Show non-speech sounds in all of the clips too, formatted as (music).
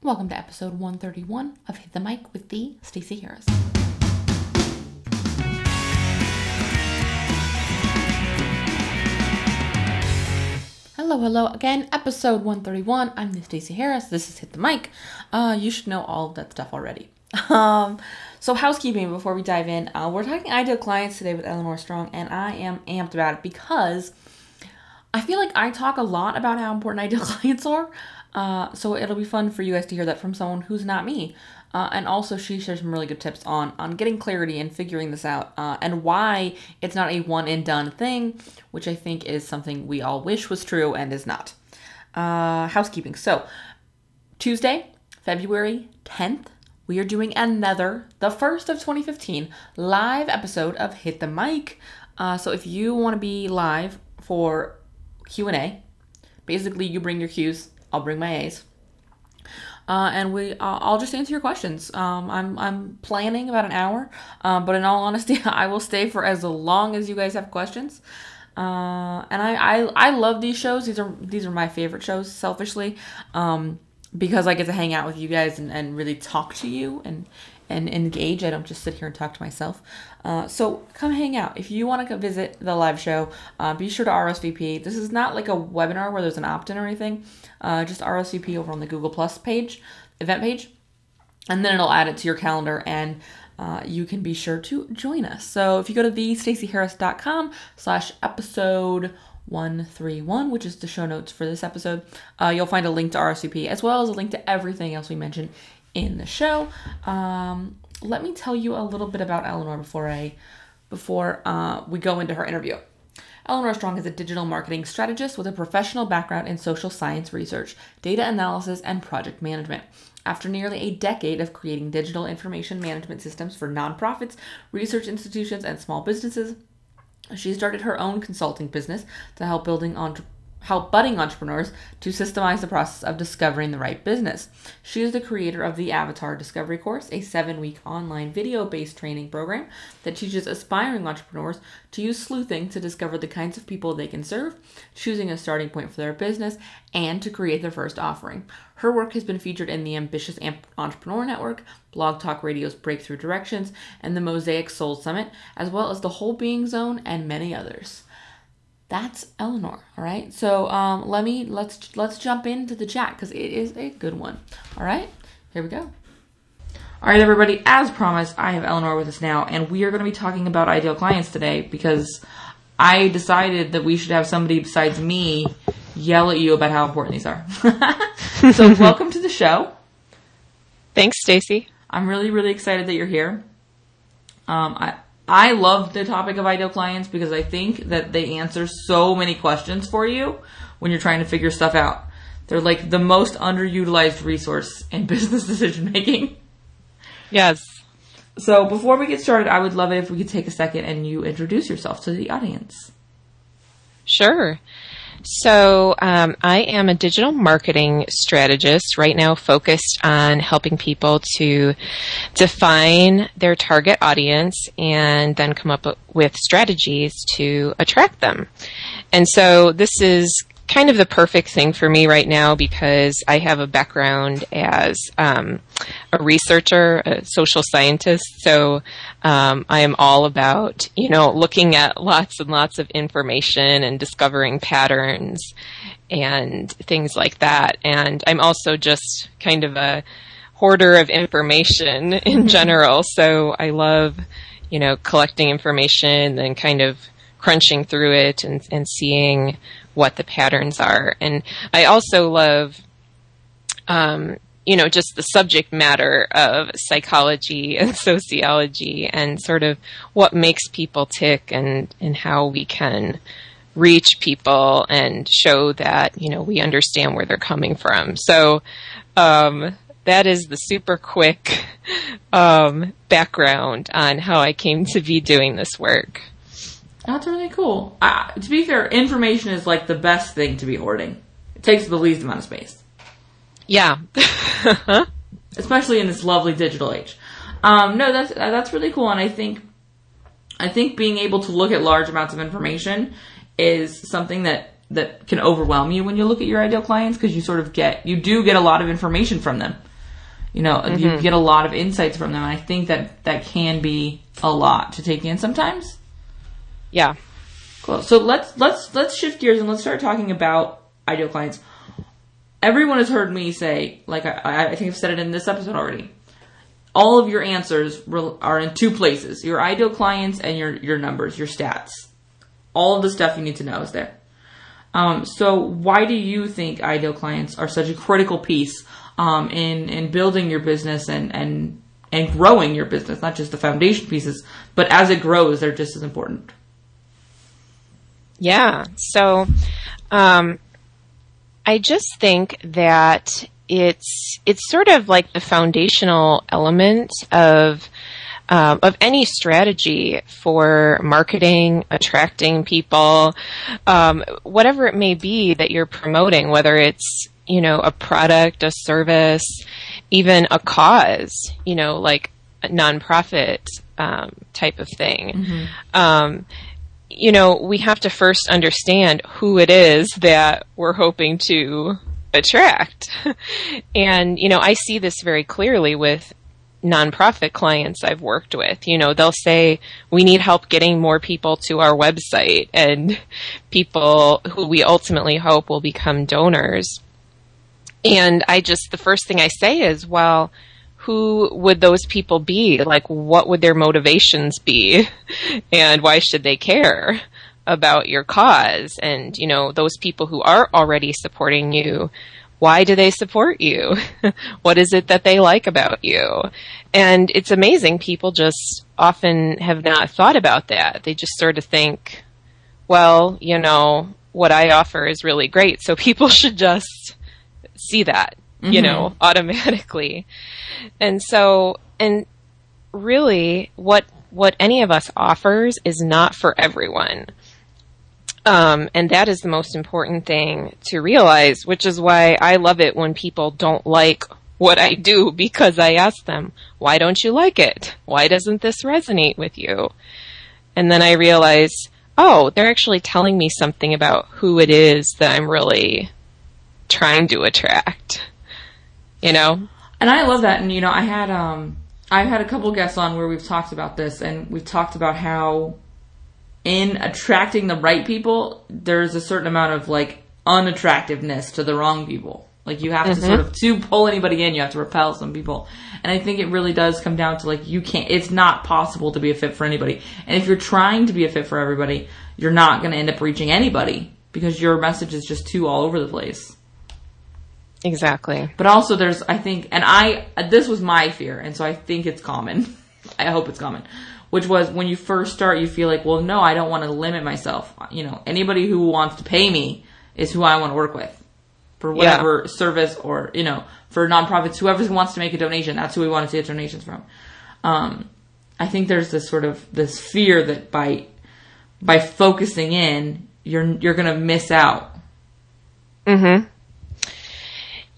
Welcome to episode 131 of Hit the Mic with the Stacey Harris. Hello, hello again. Episode 131. I'm the Stacey Harris. This is Hit the Mic. Uh, you should know all of that stuff already. (laughs) Um, so housekeeping before we dive in. Uh, we're talking ideal clients today with Eleanor Strong, and I am amped about it because I feel like I talk a lot about how important (laughs) ideal clients are. Uh, so it'll be fun for you guys to hear that from someone who's not me. Uh, and also, she shares some really good tips on on getting clarity and figuring this out, uh, and why it's not a one and done thing, which I think is something we all wish was true and is not. Uh, housekeeping. So Tuesday, February tenth, we are doing another, the first of 2015, live episode of Hit the Mic. Uh, so if you want to be live for Q and A, basically you bring your Q's, I'll bring my A's. Uh, and we, uh, I'll just answer your questions. Um, I'm, I'm planning about an hour, um, but in all honesty, (laughs) I will stay for as long as you guys have questions. Uh, and I, I, I love these shows. These are, these are my favorite shows, selfishly, um, because I get to hang out with you guys and, and really talk to you and, and engage. I don't just sit here and talk to myself. Uh, so come hang out. If you want to visit the live show, uh, be sure to RSVP. This is not like a webinar where there's an opt in or anything. Uh, just RSVP over on the Google Plus page, event page, and then it'll add it to your calendar and uh, you can be sure to join us. So if you go to thestaceyharris.com slash episode 131, which is the show notes for this episode, uh, you'll find a link to RSVP as well as a link to everything else we mentioned in the show. Um, let me tell you a little bit about Eleanor before I before uh, we go into her interview. Eleanor Strong is a digital marketing strategist with a professional background in social science research, data analysis, and project management. After nearly a decade of creating digital information management systems for nonprofits, research institutions, and small businesses, she started her own consulting business to help building entre- help budding entrepreneurs to systemize the process of discovering the right business. She is the creator of the Avatar Discovery Course, a seven week online video based training program that teaches aspiring entrepreneurs to use sleuthing to discover the kinds of people they can serve, choosing a starting point for their business, and to create their first offering. Her work has been featured in the Ambitious Entrepreneur Network, Blog Talk Radio's Breakthrough Directions, and the Mosaic Soul Summit, as well as the Whole Being Zone and many others that's Eleanor. All right. So um, let me let's let's jump into the chat because it is a good one. All right. Here we go. All right, everybody. As promised, I have Eleanor with us now, and we are going to be talking about ideal clients today because I decided that we should have somebody besides me yell at you about how important these are. (laughs) so (laughs) welcome to the show. Thanks, Stacey. I'm really really excited that you're here. Um, I I love the topic of ideal clients because I think that they answer so many questions for you when you're trying to figure stuff out. They're like the most underutilized resource in (laughs) business decision making. Yes. So before we get started, I would love it if we could take a second and you introduce yourself to the audience. Sure. So, um, I am a digital marketing strategist right now focused on helping people to define their target audience and then come up with strategies to attract them. And so this is kind of the perfect thing for me right now because I have a background as um, a researcher, a social scientist. So um, I am all about, you know, looking at lots and lots of information and discovering patterns and things like that. And I'm also just kind of a hoarder of information (laughs) in general. So I love, you know, collecting information and kind of crunching through it and, and seeing what the patterns are. And I also love, um, you know, just the subject matter of psychology and (laughs) sociology and sort of what makes people tick and, and how we can reach people and show that, you know, we understand where they're coming from. So, um, that is the super quick (laughs) um, background on how I came to be doing this work. That's really cool. Uh, to be fair, information is like the best thing to be hoarding. It takes the least amount of space. Yeah. (laughs) Especially in this lovely digital age. Um, no, that's that's really cool, and I think I think being able to look at large amounts of information is something that that can overwhelm you when you look at your ideal clients because you sort of get you do get a lot of information from them. You know, mm-hmm. you get a lot of insights from them. And I think that that can be a lot to take in sometimes. Yeah. Cool. So let's let's let's shift gears and let's start talking about ideal clients. Everyone has heard me say, like I, I think I've said it in this episode already. All of your answers are in two places: your ideal clients and your your numbers, your stats. All of the stuff you need to know is there. Um, so why do you think ideal clients are such a critical piece um, in in building your business and and and growing your business? Not just the foundation pieces, but as it grows, they're just as important. Yeah. So, um, I just think that it's it's sort of like the foundational element of um, of any strategy for marketing, attracting people, um, whatever it may be that you're promoting, whether it's you know a product, a service, even a cause, you know, like a nonprofit um, type of thing. Mm-hmm. Um, you know, we have to first understand who it is that we're hoping to attract. (laughs) and, you know, I see this very clearly with nonprofit clients I've worked with. You know, they'll say, we need help getting more people to our website and (laughs) people who we ultimately hope will become donors. And I just, the first thing I say is, well, who would those people be? Like, what would their motivations be? And why should they care about your cause? And, you know, those people who are already supporting you, why do they support you? (laughs) what is it that they like about you? And it's amazing. People just often have not thought about that. They just sort of think, well, you know, what I offer is really great. So (laughs) people should just see that, mm-hmm. you know, (laughs) automatically. And so, and really what, what any of us offers is not for everyone. Um, and that is the most important thing to realize, which is why I love it when people don't like what I do (laughs) because I ask them, why don't you like it? Why doesn't this resonate with you? And then I realize, oh, they're actually telling me something about who it is that I'm really trying to attract. You know? And I love that. And you know, I had um, I've had a couple guests on where we've talked about this, and we've talked about how in attracting the right people, there's a certain amount of like unattractiveness to the wrong people. Like you have mm-hmm. to sort of to pull anybody in, you have to repel some people. And I think it really does come down to like you can't. It's not possible to be a fit for anybody. And if you're trying to be a fit for everybody, you're not going to end up reaching anybody because your message is just too all over the place. Exactly. But also there's, I think, and I, this was my fear, and so I think it's common. (laughs) I hope it's common. Which was when you first start, you feel like, well, no, I don't want to limit myself. You know, anybody who wants to pay me is who I want to work with for whatever yeah. service or, you know, for nonprofits, whoever wants to make a donation, that's who we want to get donations from. Um, I think there's this sort of, this fear that by, by focusing in, you're, you're gonna miss out. Mm-hmm.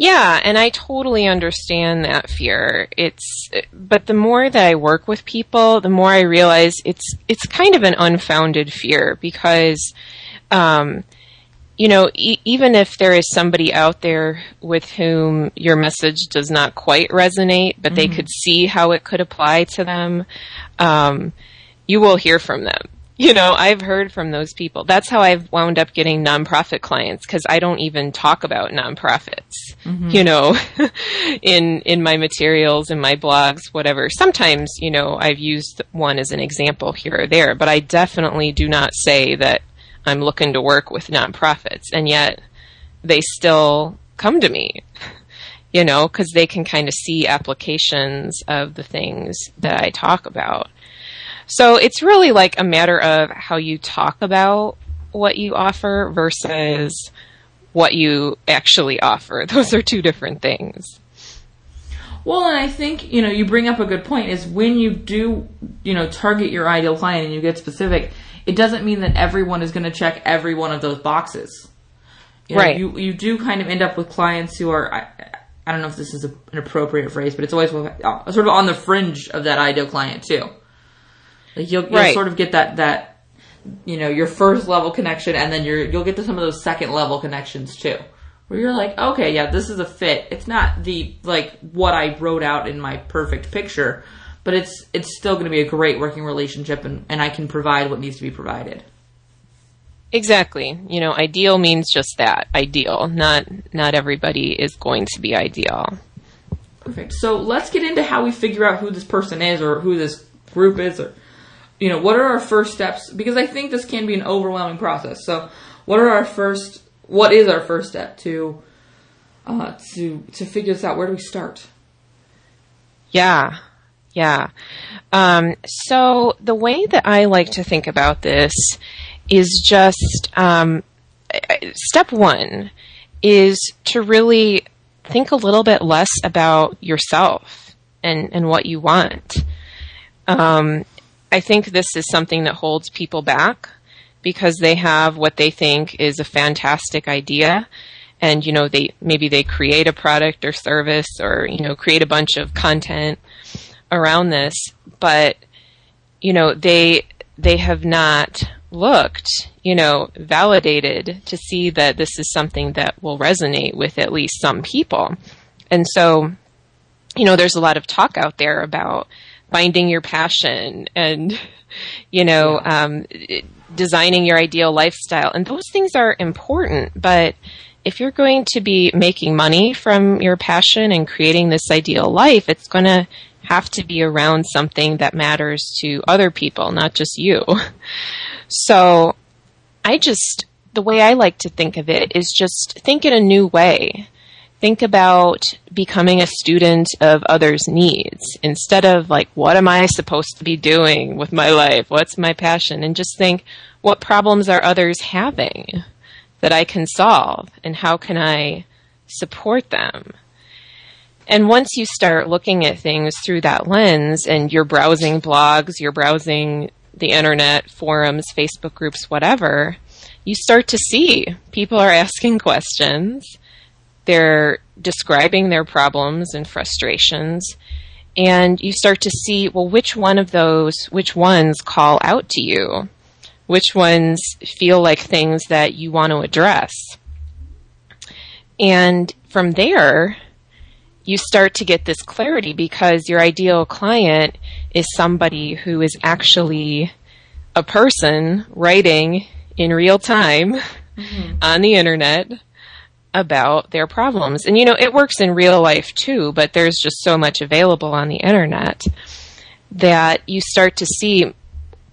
Yeah, and I totally understand that fear. It's but the more that I work with people, the more I realize it's it's kind of an unfounded fear because um, you know, e- even if there is somebody out there with whom your message does not quite resonate, but mm-hmm. they could see how it could apply to them, um, you will hear from them you know, I've heard from those people. That's how I've wound up getting nonprofit clients because I don't even talk about nonprofits, mm-hmm. you know, (laughs) in, in my materials, in my blogs, whatever. Sometimes, you know, I've used one as an example here or there, but I definitely do not say that I'm looking to work with nonprofits. And yet they still come to me, (laughs) you know, because they can kind of see applications of the things that I talk about. So it's really like a matter of how you talk about what you offer versus what you actually offer. (laughs) Those are two different things. Well, and I think, you know, you bring up a good point is when you do, you know, target your ideal client and you get specific, it doesn't mean that everyone is going to check every one of those boxes. You know, right. You, you do kind of end up with clients who are, I, I don't know if this is a, an appropriate phrase, but it's always sort of on the fringe of that ideal client too. Like you'll, you'll right. sort of get that that you know your first level connection, and then you're you'll get to some of those second level connections too, where you're like, okay, yeah, this is a fit. It's not the like what I wrote out in my perfect picture, but it's it's still going to be a great working relationship, and and I can provide what needs to be provided. Exactly. You know, ideal means just that, ideal. Not not everybody is going to be ideal. Perfect. So let's get into how we figure out who this person is or who this group is or you know, what are our first steps because I think this can be an overwhelming process. So, what are our first what is our first step to uh, to to figure this out? Where do we start? Yeah, yeah. Um, so the way that I like to think about this is just um, step one is to really think a little bit less about yourself and and what you want. Um, I think this is something that holds people back because they have what they think is a fantastic idea. And you know they maybe they create a product or service or you know create a bunch of content around this. But you know they they have not looked you know validated to see that this is something that will resonate with at least some people. And so you know there's a lot of talk out there about finding your passion and (laughs) you know um, designing your ideal lifestyle. And those things are important, but if you're going to be making money from your passion and creating this ideal life, it's going to have to be around something that matters to other people, not just you. (laughs) So I just, the way I like to think of it is just think in a new way. Think about becoming a student of others' needs instead of like, what am I supposed to be doing with my life? What's my passion? And just think, what problems are others having that I can solve and how can I support them? And once you start looking at things through that lens and you're browsing blogs, you're browsing the internet, forums, Facebook groups, whatever, you start to see people are asking questions. They're describing their problems and frustrations. And you start to see, well, which one of those, which ones call out to you? which ones feel like things that you want to address. And from there, you start to get this clarity because your ideal client is somebody who is actually a person writing in real time mm-hmm. on the internet about their problems. And you know, it works in real life too, but there's just so much available on the internet that you start to see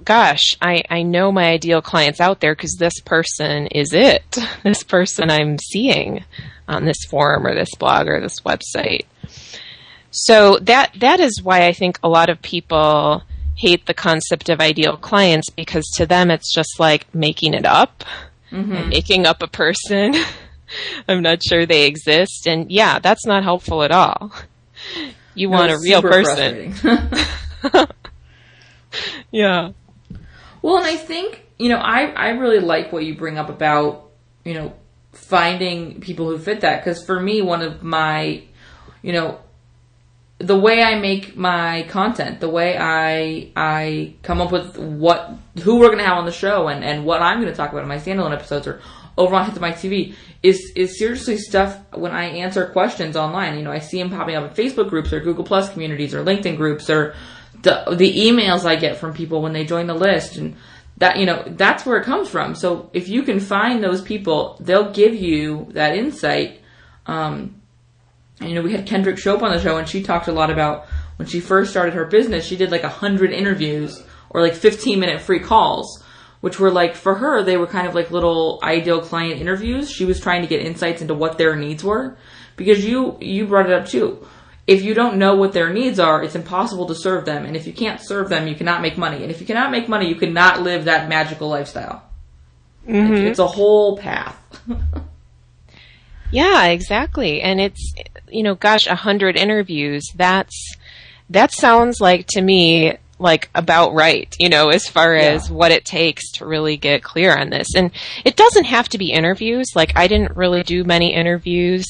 gosh, I, I know my ideal clients out there because this person is it. (laughs) This person I'm seeing on this forum or this blog or this website. So that that is why I think a lot of people hate the concept of ideal clients because to them it's just like making it up, mm-hmm. making up a person. (laughs) (laughs) I'm not sure they exist, and yeah, that's not helpful at all. You no, want a real person. (laughs) yeah. Well, and I think, you know, I, I really like what you bring up about, you know, finding people who fit that. Because for me, one of my, you know, the way I make my content, the way I I come up with what who we're gonna have on the show and, and what I'm gonna talk about in my standalone episodes or over on Hit the Mic TV is is seriously stuff when I answer questions online. You know, I see them popping up in Facebook groups or Google Plus communities or LinkedIn groups or the the emails I get from people when they join the list and that you know that's where it comes from. So if you can find those people, they'll give you that insight. Um, you know, we had Kendrick Shope on the show, and she talked a lot about when she first started her business. She did like a hundred interviews or like fifteen minute free calls, which were like for her they were kind of like little ideal client interviews. She was trying to get insights into what their needs were because you you brought it up too if you don't know what their needs are, it's impossible to serve them. And if you can't serve them, you cannot make money. And if you cannot make money, you cannot live that magical lifestyle. Mm-hmm. It's, it's a whole path. (laughs) yeah, exactly. And it's, you know, gosh, a hundred interviews. That's, that sounds like to me like about right, you know, as far as what it takes to really get clear on this. And it doesn't have to be interviews. Like I didn't really do many interviews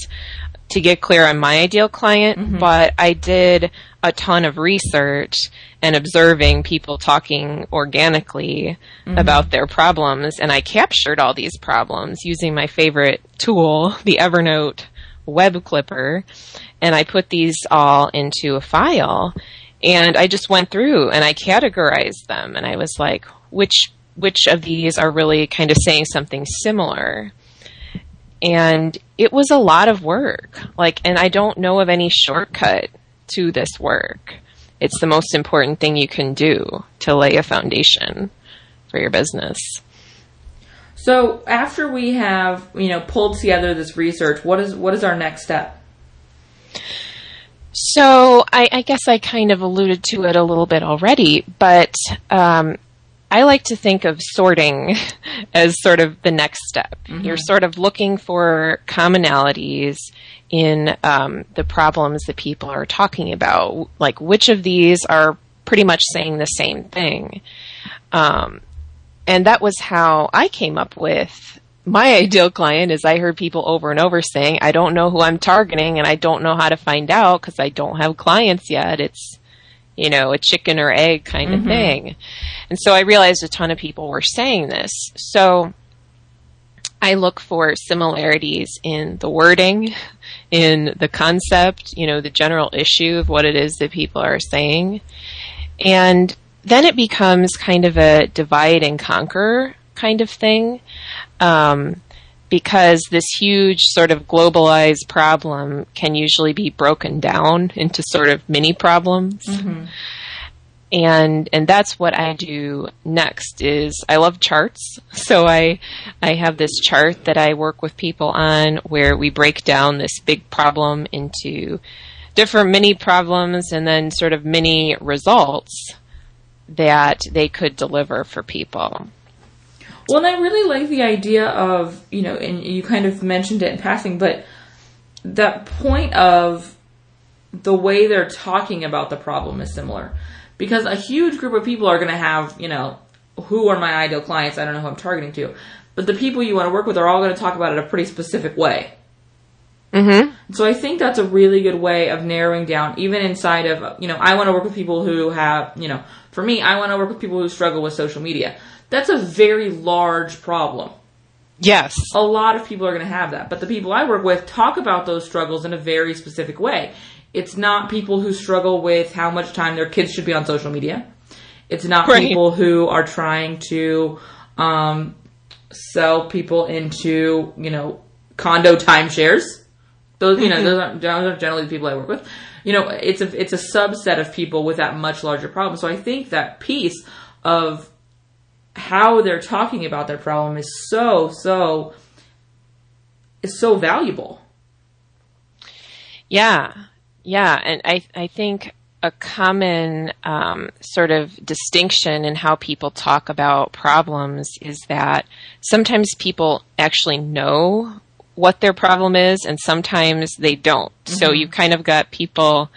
to get clear on my ideal client, Mm-hmm. but I did a ton of research and observing people talking organically Mm-hmm. about their problems. And I captured all these problems using my favorite tool, the Evernote web clipper. And I put these all into a file and I just went through and I categorized them and I was like, which, which of these are really kind of saying something similar? and it was a lot of work. Like, and I don't know of any shortcut to this work. It's the most important thing you can do to lay a foundation for your business. So after we have, you know, pulled together this research, what is what is our next step? So I, I guess I kind of alluded to it a little bit already, but um, I like to think of sorting (laughs) as sort of the next step. You're sort of looking for commonalities in um, the problems that people are talking about. Like which of these are pretty much saying the same thing. Um, and that was how I came up with my ideal client is I heard people over and over saying, I don't know who I'm targeting and I don't know how to find out because I don't have clients yet. It's, you know, a chicken or egg kind of mm-hmm. thing. And so I realized a ton of people were saying this. So I look for similarities in the wording, in the concept, you know, the general issue of what it is that people are saying. And then it becomes kind of a divide and conquer kind of thing. Um, because this huge sort of globalized problem can usually be broken down into sort of mini problems. And and that's what I do next is I love charts. (laughs) So I I have this chart that I work with people on where we break down this big problem into different mini problems and then sort of mini results that they could deliver for people. Well, and I really like the idea of, you know, and you kind of mentioned it in passing, but that point of the way they're talking about the problem is similar. Because a huge group of people are going to have, you know, who are my ideal clients? I don't know who I'm targeting to. But the people you want to work with are all going to talk about it a pretty specific way. Mm-hmm. So I think that's a really good way of narrowing down, even inside of, you know, I want to work with people who have, you know, for me, I want to work with people who struggle with social media. That's a very large problem. Yes. A lot of people are going to have that, but the people I work with talk about those struggles in a very specific way. It's not people who struggle with how much time their kids should be on social media. It's not Right. people who are trying to um, sell people into, you know, condo timeshares. Those, you know, those aren't, those aren't generally the people I work with. You know, it's a it's a subset of people with that much larger problem. So I think that piece of how they're talking about their problem is so so is so valuable. Yeah, yeah, and I I think a common um, sort of distinction in how people talk about problems is that sometimes people actually know what their problem is, and sometimes they don't. So you've kind of got people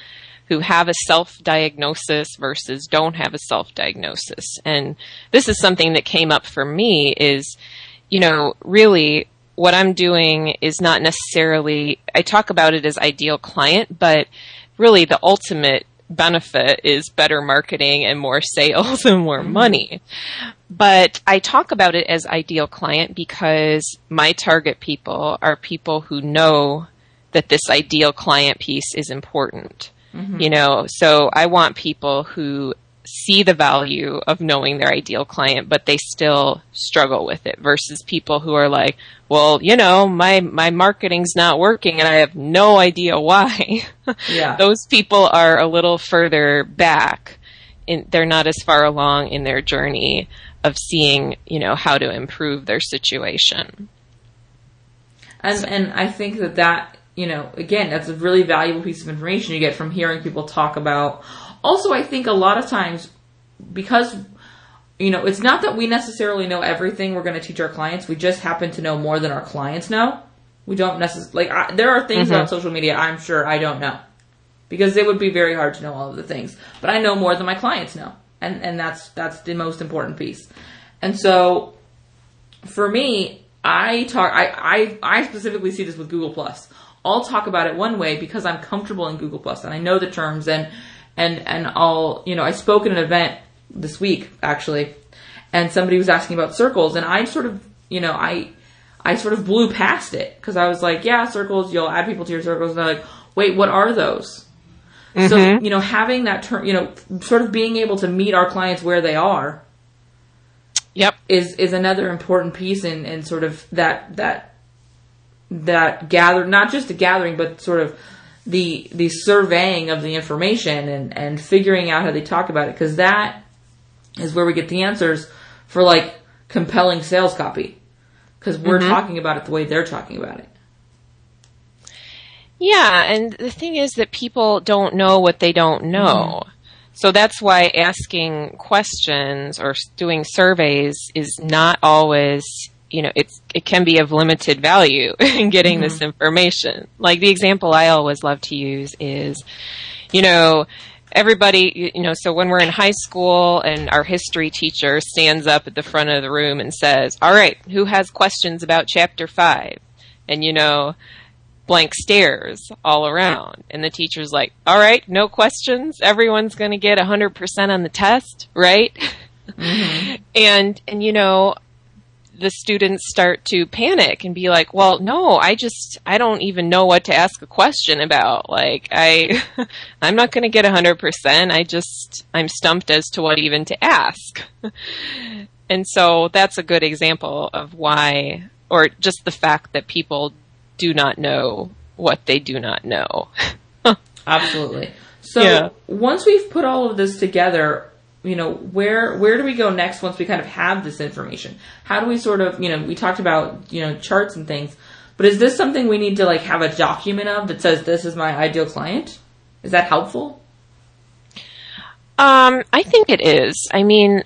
who have a self diagnosis versus don't have a self diagnosis, and this is something that came up for me. Is you know really what I'm doing is not necessarily, I talk about it as ideal client, but really the ultimate benefit is better marketing and more sales (laughs) and more mm-hmm. money. But I talk about it as ideal client because my target people are people who know that this ideal client piece is important. You know, so I want people who see the value of knowing their ideal client, but they still struggle with it versus people who are like, well, you know, my, my marketing's not working and I have no idea why. (laughs) Yeah. Those people are a little further back. In, they're not as far along in their journey of seeing, you know, how to improve their situation. And and I think that that you know again that's a really valuable piece of information you get from hearing people talk about. Also, I think a lot of times because you know it's not that we necessarily know everything we're going to teach our clients. We just happen to know more than our clients know. We don't necessarily like I, there are things mm-hmm. about social media I'm sure I don't know because it would be very hard to know all of the things. But I know more than my clients know, and and that's that's the most important piece. And so for me, I talk. I, I I specifically see this with Google Plus. I'll talk about it one way because I'm comfortable in Google Plus and I know the terms and and and I'll you know I spoke at an event this week actually, and somebody was asking about circles and I sort of you know I I sort of blew past it because I was like yeah circles you'll add people to your circles and they're like wait what are those mm-hmm. so you know having that term you know sort of being able to meet our clients where they are Yep. Is is another important piece in, in sort of that that that gather not just the gathering but sort of the the surveying of the information and and figuring out how they talk about it because that is where we get the answers for like compelling sales copy because we're mm-hmm. talking about it the way they're talking about it. Yeah, and the thing is that people don't know what they don't know. Mm-hmm. So that's why asking questions or doing surveys is not always, you know, it's, it can be of limited value (laughs) in getting mm-hmm. this information. Like the example I always love to use is, you know, everybody, you know, so when we're in high school and our history teacher stands up at the front of the room and says, all right, who has questions about chapter five? And, you know, blank stares all around. And the teacher's like, all right, no questions. Everyone's going to get 100% on the test, right? (laughs) Mm-hmm. and, and you know, the students start to panic and be like, well, no, I just, I don't even know what to ask a question about. Like, I, (laughs) I'm not going to get 100%. I just, I'm stumped as to what even to ask. (laughs) and so that's a good example of why, or just the fact that people do not know what they do not know. (laughs) Absolutely. So yeah. once we've put all of this together, you know, where where do we go next once we kind of have this information? How do we sort of, you know, we talked about, you know, charts and things, but is this something we need to like have a document of that says this is my ideal client? Is that helpful? Um, I think it is. I mean,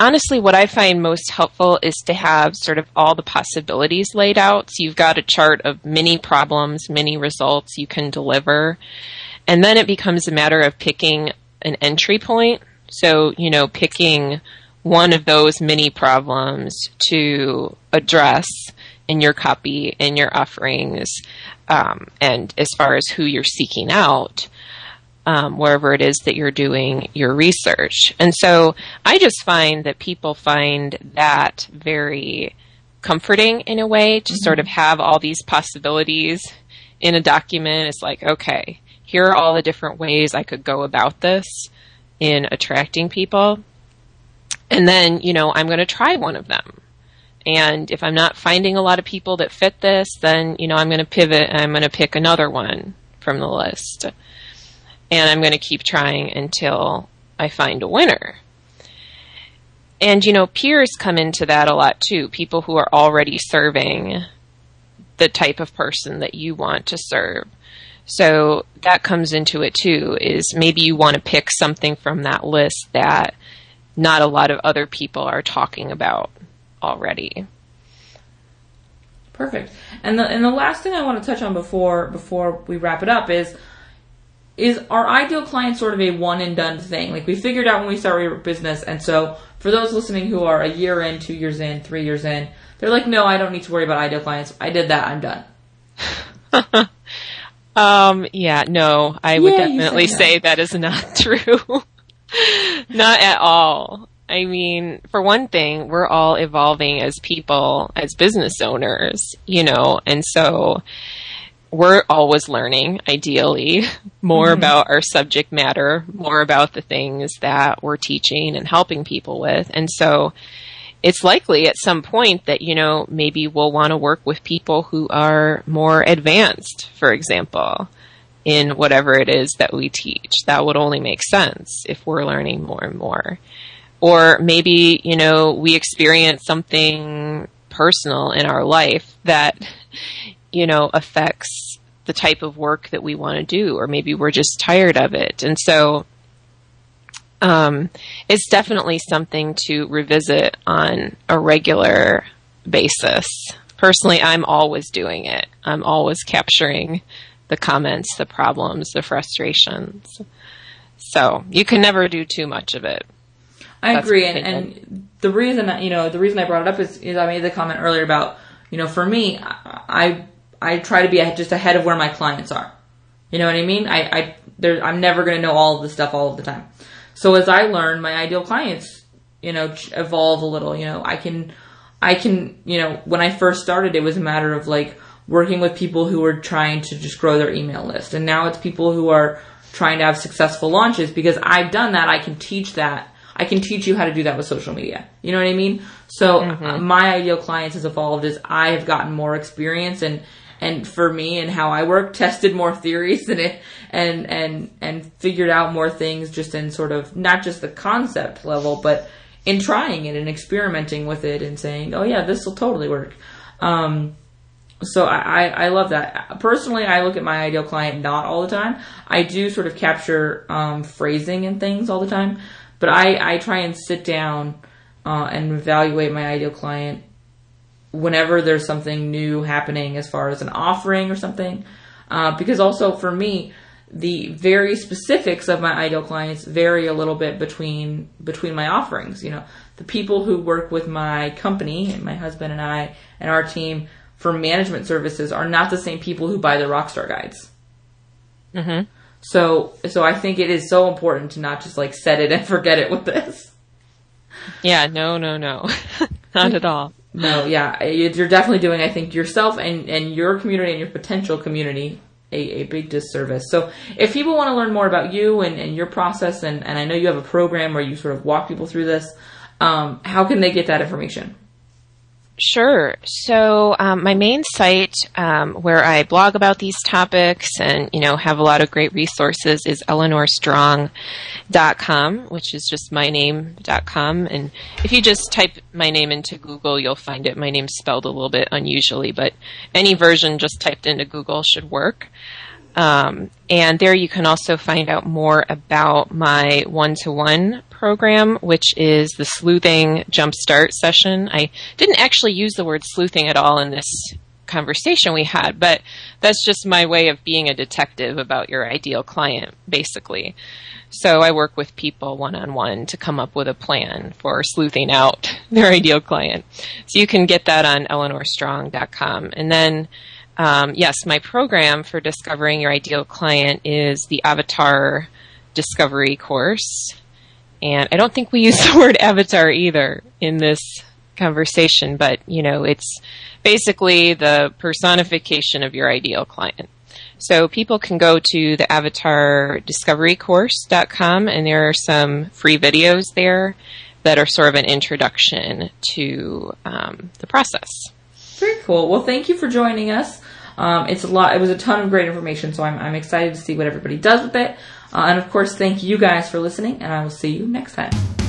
honestly, what I find most helpful is to have sort of all the possibilities laid out. So you've got a chart of many problems, many results you can deliver. And then it becomes a matter of picking an entry point. So, you know, picking one of those many problems to address in your copy, in your offerings, um, and as far as who you're seeking out um, wherever it is that you're doing your research. And so I just find that people find that very comforting in a way to mm-hmm. sort of have all these possibilities in a document. It's like, okay, here are all the different ways I could go about this in attracting people. And then, you know, I'm going to try one of them. And if I'm not finding a lot of people that fit this, then, you know, I'm going to pivot and I'm going to pick another one from the list and I'm going to keep trying until I find a winner. And, you know, peers come into that a lot too. People who are already serving the type of person that you want to serve. So that comes into it too, is maybe you want to pick something from that list that not a lot of other people are talking about already. Perfect. And the and the last thing I want to touch on before before we wrap it up is is our ideal client sort of a one and done thing? Like we figured out when we started our business, and so for those listening who are a year in, two years in, three years in, they're like, no, I don't need to worry about ideal clients. I did that. I'm done. (laughs) um. Yeah. No, I would yeah, definitely say that is not (laughs) true. not at all. I mean, for one thing, we're all evolving as people, as business owners, you know, and so we're always learning, ideally, more mm-hmm. about our subject matter, more about the things that we're teaching and helping people with. And so it's likely at some point that, you know, maybe we'll want to work with people who are more advanced, for example, in whatever it is that we teach. That would only make sense if we're learning more and more. Or maybe, you know, we experience something personal in our life that (laughs) you know, affects the type of work that we want to do, or maybe we're just tired of it. And so, um, it's definitely something to revisit on a regular basis. Personally, I'm always doing it. I'm always capturing the comments, the problems, the frustrations. So you can never do too much of it. I That's agree, and, and, the reason you know the reason I brought it up is, is I made the comment earlier about you know for me I I try to be just ahead of where my clients are. You know what I mean? I, I there, I'm never going to know all of the stuff all of the time. So as I learn, my ideal clients, you know, evolve a little. You know, I can, I can, you know, when I first started, it was a matter of like working with people who were trying to just grow their email list, and now it's people who are trying to have successful launches because I've done that. I can teach that. I can teach you how to do that with social media. You know what I mean? So mm-hmm. my ideal clients has evolved as I have gotten more experience and and for me and how I work, (laughs) tested more theories and it and and and figured out more things just in sort of not just the concept level, but in trying it and experimenting with it and saying, oh yeah, this will totally work. Um, so I, I love that. Personally, I look at my ideal client not all the time. I do sort of capture um, phrasing and things all the time, but I, I try and sit down uh, and evaluate my ideal client whenever there's something new happening as far as an offering or something. Uh, because also for me, the very specifics of my ideal clients vary a little bit between between my offerings. You know, the people who work with my company, and my husband and I, and our team for management services are not the same people who buy the Rockstar guides. Mm-hmm. So, so I think it is so important to not just like set it and (laughs) forget it with this. Yeah, no, no, no, (laughs) not at all. No, yeah, you're definitely doing, I think, yourself and, and your community and your potential community a, a big disservice. So if people want to learn more about you and, and your process, and, and I know you have a program where you sort of walk people through this, um, how can they get that information? Sure. So um, my main site um, where I blog about these topics and you know have a lot of great resources is eleanorstrong.com, which is just my name.com. And if you just type my name into Google, you'll find it. My name's spelled a little bit unusually, but any version just typed into Google should work. Um, and there you can also find out more about my one-to-one program, which is the sleuthing jumpstart session. I didn't actually use the word sleuthing at all in this conversation we had, but that's just my way of being a detective about your ideal client, basically. So I work with people one on one to come up with a plan for sleuthing out (laughs) their ideal client. So you can get that on eleanorstrong.com. And then um, yes, my program for discovering your ideal client is the Avatar Discovery course. And I don't think we use (laughs) the word avatar either in this conversation, but you know, it's basically the personification of your ideal client. So people can go to the avatardiscoverycourse.com and there are some free videos there that are sort of an introduction to um, the process. Very cool. Well, thank you for joining us. Um, it's a lot. It was a ton of great information, so I'm, I'm excited to see what everybody does with it. Uh, and of course, thank you guys for listening, and I will see you next time.